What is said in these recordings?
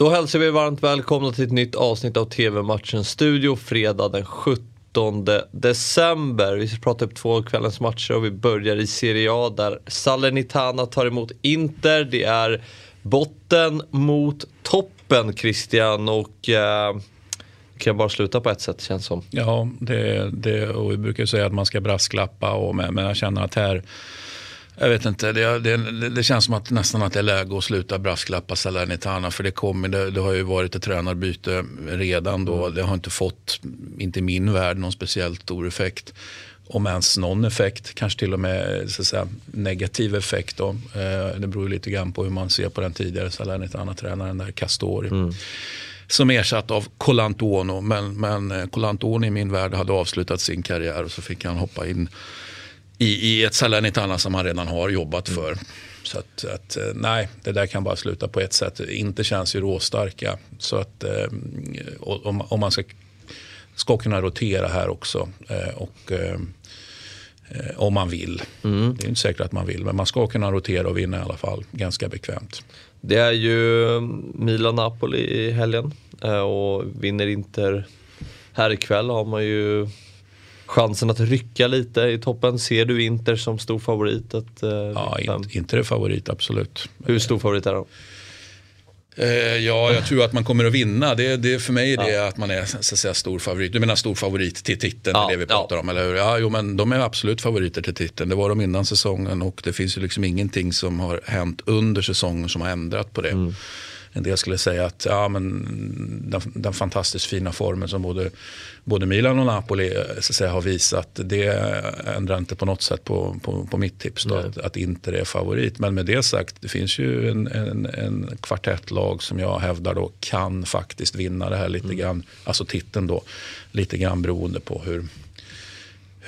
Då hälsar vi varmt välkomna till ett nytt avsnitt av TV-matchen Studio fredag den 17 december. Vi ska prata upp två av kvällens matcher och vi börjar i Serie A där Salernitana tar emot Inter. Det är botten mot toppen Christian och eh, kan bara sluta på ett sätt känns som. Ja, det, det, och vi brukar säga att man ska brasklappa och men jag känner att här jag vet inte, det, det, det, känns som att nästan att det är läge att sluta brasklappa Salernitana. För det, kommer, det, det har ju varit ett tränarbyte redan då. Det har inte fått, inte i min värld, någon speciellt stor effekt. Om ens någon effekt, kanske till och med så säga, negativ effekt. Då. Eh, det beror lite grann på hur man ser på den tidigare Salernitana-tränaren där, Castori. Mm som ersatt av Colantuono. Men, men eh, Colantuono i min värld hade avslutat sin karriär och så fick han hoppa in i, i ett Salernitana som han redan har jobbat mm. för. Så att, att, eh, nej, det där kan bara sluta på ett sätt. Inte känns ju råstarka. Så att eh, om, om man ska, ska kunna rotera här också. Eh, och om man vill. Mm. Det är inte säkert att man vill, men man ska kunna rotera och vinna i alla fall ganska bekvämt. Det är ju Milan-Napoli i helgen och vinner Inter här ikväll har man ju chansen att rycka lite i toppen. Ser du Inter som stor favorit? Att, eh, ja, Inter är favorit absolut. Hur stor favorit är de? Eh, ja, jag tror att man kommer att vinna. Det, det för mig är det ja. att man är så att säga, stor favorit. Du menar stor favorit till titeln, ja, det vi pratar ja. om, eller hur? Ja, jo, men de är absolut favoriter till titeln. Det var de innan säsongen och det finns ju liksom ingenting som har hänt under säsongen som har ändrat på det. Mm. En del skulle säga att ja, men den, den fantastiskt fina formen som både, både Milan och Napoli eh, så säga, har visat, det ändrar inte på något sätt på, på, på mitt tips då, att, att Inter är favorit. Men med det sagt, det finns ju en, en, en kvartettlag som jag hävdar då kan faktiskt vinna det här lite mm. grann, alltså titeln då, lite grann beroende på hur,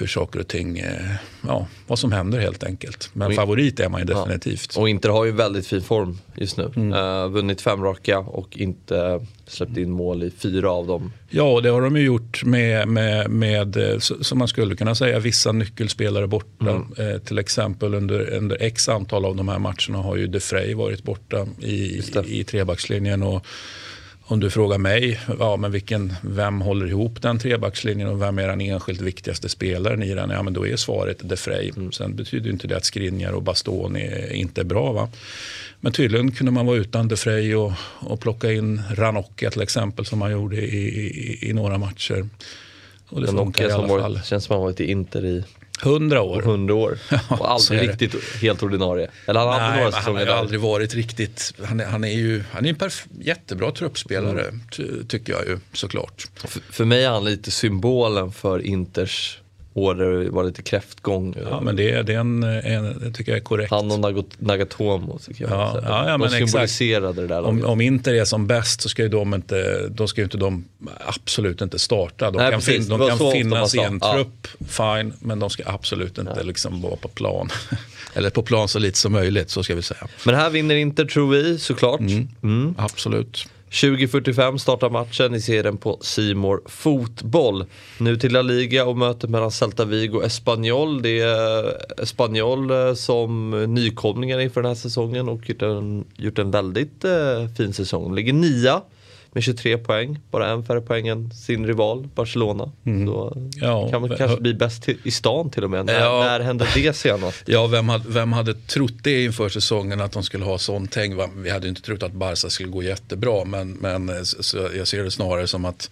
hur saker och ting, eh, ja, vad som händer helt enkelt. Men in, favorit är man ju definitivt. Ja. Och Inter har ju väldigt fin form just nu. Mm. Uh, vunnit fem raka och inte släppt in mål i fyra av dem. Ja, det har de ju gjort med, med, med eh, som man skulle kunna säga, vissa nyckelspelare borta. Mm. Uh, till exempel under, under x antal av de här matcherna har ju De Frey varit borta i, i, i trebackslinjen. Och, om du frågar mig, ja, men vilken, vem håller ihop den trebackslinjen och vem är den enskilt viktigaste spelaren i den? Ja, men då är svaret De Frey. Mm. Sen betyder inte det att Skriniar och Bastoni inte är bra. Va? Men tydligen kunde man vara utan De Frey och, och plocka in Ranocchia till exempel som man gjorde i, i, i några matcher. Och det Ranocchia som var, känns som han varit i Inter i Hundra år. Hundra år. och aldrig riktigt helt ordinarie. Eller han, Nej, några han har aldrig varit riktigt, han är, han är ju han är en jättebra truppspelare mm. tycker jag ju såklart. För, för mig är han lite symbolen för Inters år där det var lite kräftgång. Ja, men det, det, är en, en, det tycker jag är korrekt. Han och Nagatomo tycker jag. Ja, ja, ja, de symboliserade det där. Om, om Inter är som bäst så ska ju de inte, då ska ju inte de absolut inte starta. De Nej, kan, fin, de kan finnas i en trupp, fine, men de ska absolut inte liksom vara på plan. Eller på plan så lite som möjligt, så ska vi säga. Men här vinner Inter tror vi såklart. Mm. Mm. Absolut. 20.45 startar matchen, ni ser den på Simor Fotboll. Nu till La Liga och mötet mellan Celta Vigo och Espanyol. Det är eh, Espanyol eh, som nykomlingar inför den här säsongen och gjort en, gjort en väldigt eh, fin säsong. Ligger nia med 23 poäng, bara en färre poäng än sin rival Barcelona. Mm. Så ja, kan man kanske bli bäst i stan till och med. När, ja, när hände det senast? Ja, vem hade, vem hade trott det inför säsongen att de skulle ha sån tänk? Vi hade inte trott att Barca skulle gå jättebra men, men jag ser det snarare som att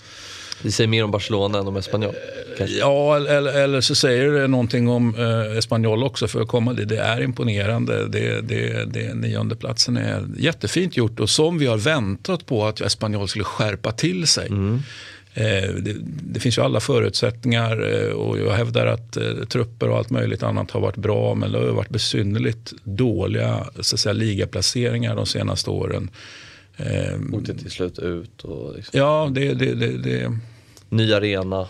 det säger mer om Barcelona än om Espanyol? Ja, eller, eller, så säger det någonting om eh, Espanyol också för att komma dit. Det är imponerande. Det, det, det, niondeplatsen är jättefint gjort och som vi har väntat på att Espanyol skulle skärpa till sig. Mm. Eh, det, det, finns ju alla förutsättningar eh, och jag hävdar att eh, trupper och allt möjligt annat har varit bra men det har varit besynnerligt dåliga så att säga, ligaplaceringar de senaste åren. Åkte till slut ut. Och liksom. Ja, det, det, det, det, Ny arena.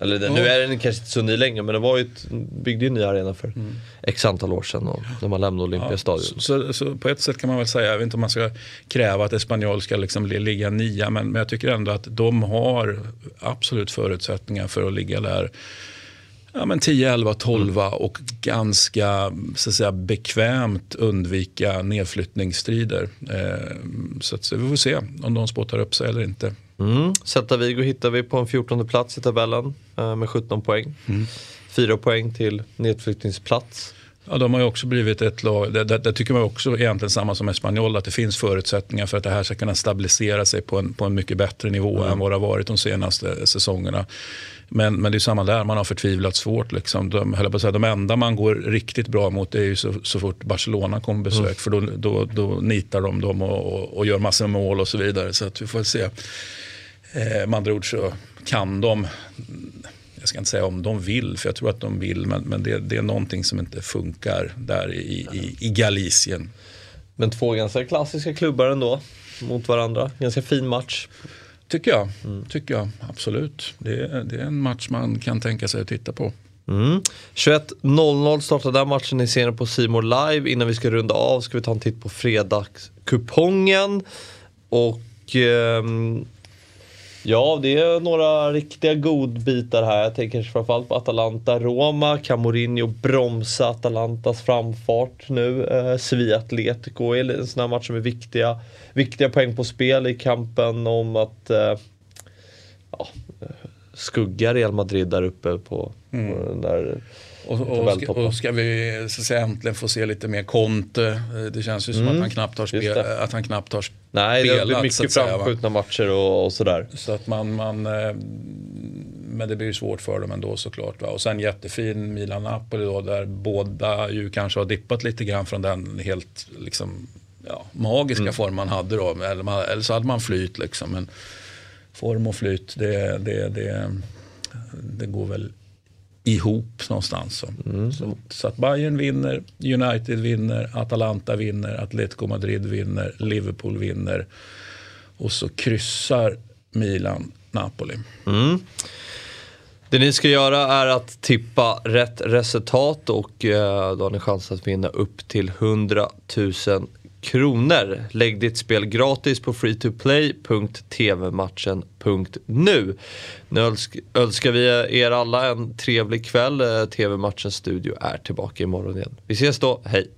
Eller det, ja. Nu är den kanske inte så ny längre men det var ju ett, byggde ju en ny arena för mm. x antal år sedan och, när man lämnade Olympiastadion. Ja, så, så, så, på ett sätt kan man väl säga, jag vet inte om man ska kräva att Espanyol ska liksom ligga nia men, men jag tycker ändå att de har absolut förutsättningar för att ligga där ja, men 10, 11, 12 och ganska så att säga, bekvämt undvika nedflyttningsstrider. Eh, så, att, så vi får se om de spottar upp sig eller inte. Mm. Celta Vigo hittar vi på en 14 plats i tabellen eh, med 17 poäng. Mm. Fyra poäng till nedflyttningsplats. Ja, de har ju också blivit ett lag, det, det, det, tycker man också egentligen samma som Espanyol, att det finns förutsättningar för att det här ska kunna stabilisera sig på en, på en mycket bättre nivå mm. än vad det har varit de senaste säsongerna. Men, men det är samma där, man har förtvivlat svårt. Liksom. De, på säga, de enda man går riktigt bra mot är ju så, så fort Barcelona kommer besök. Mm. För då, då, då nitar de dem och, och, och, gör massor med mål och så vidare. Så att vi får se. Eh, med andra ord så kan de jag ska inte säga om de vill, för jag tror att de vill, men, men det, det är någonting som inte funkar där i, i, i Galicien. Men två ganska klassiska klubbar ändå mot varandra. Ganska fin match. Tycker jag, mm. tycker jag absolut. Det är, det är en match man kan tänka sig att titta på. Mm. 21.00 startar den matchen i serien på Simor Live. Innan vi ska runda av ska vi ta en titt på fredagskupongen. Och eh, Ja, det är några riktiga godbitar här. Jag tänker framförallt på Atalanta-Roma. Kan Mourinho bromsa Atalantas framfart nu? Eh, Sevilla Atletico är en sån här match som är viktiga, viktiga poäng på spel i kampen om att eh, ja, skugga Real Madrid där uppe på, mm. på den där och, och, ska, och ska vi så säga, äntligen få se lite mer Conte. Det känns ju som mm. att, han knappt har spel, att han knappt har spelat. Nej, det blir mycket framskjutna matcher och, och, sådär. Så att man, man, eh, men det blir ju svårt för dem ändå såklart. Va? Och sen jättefin Milan-Napoli då där båda ju kanske har dippat lite grann från den helt liksom, ja, magiska mm. form man hade då. Eller, man, eller så hade man flyt liksom. Men form och flyt, det, det, det, det går väl ihop någonstans. Mm. Så, så, att Bayern vinner, United vinner, Atalanta vinner, Atletico Madrid vinner, Liverpool vinner och så kryssar Milan Napoli. Mm. Det ni ska göra är att tippa rätt resultat och eh, då har ni chans att vinna upp till 100 000 kronor. Lägg ditt spel gratis på freetoplay.tvmatchen.nu. Nu önskar vi er alla en trevlig kväll. Eh, TV-matchens studio är tillbaka imorgon igen. Vi ses då, hej!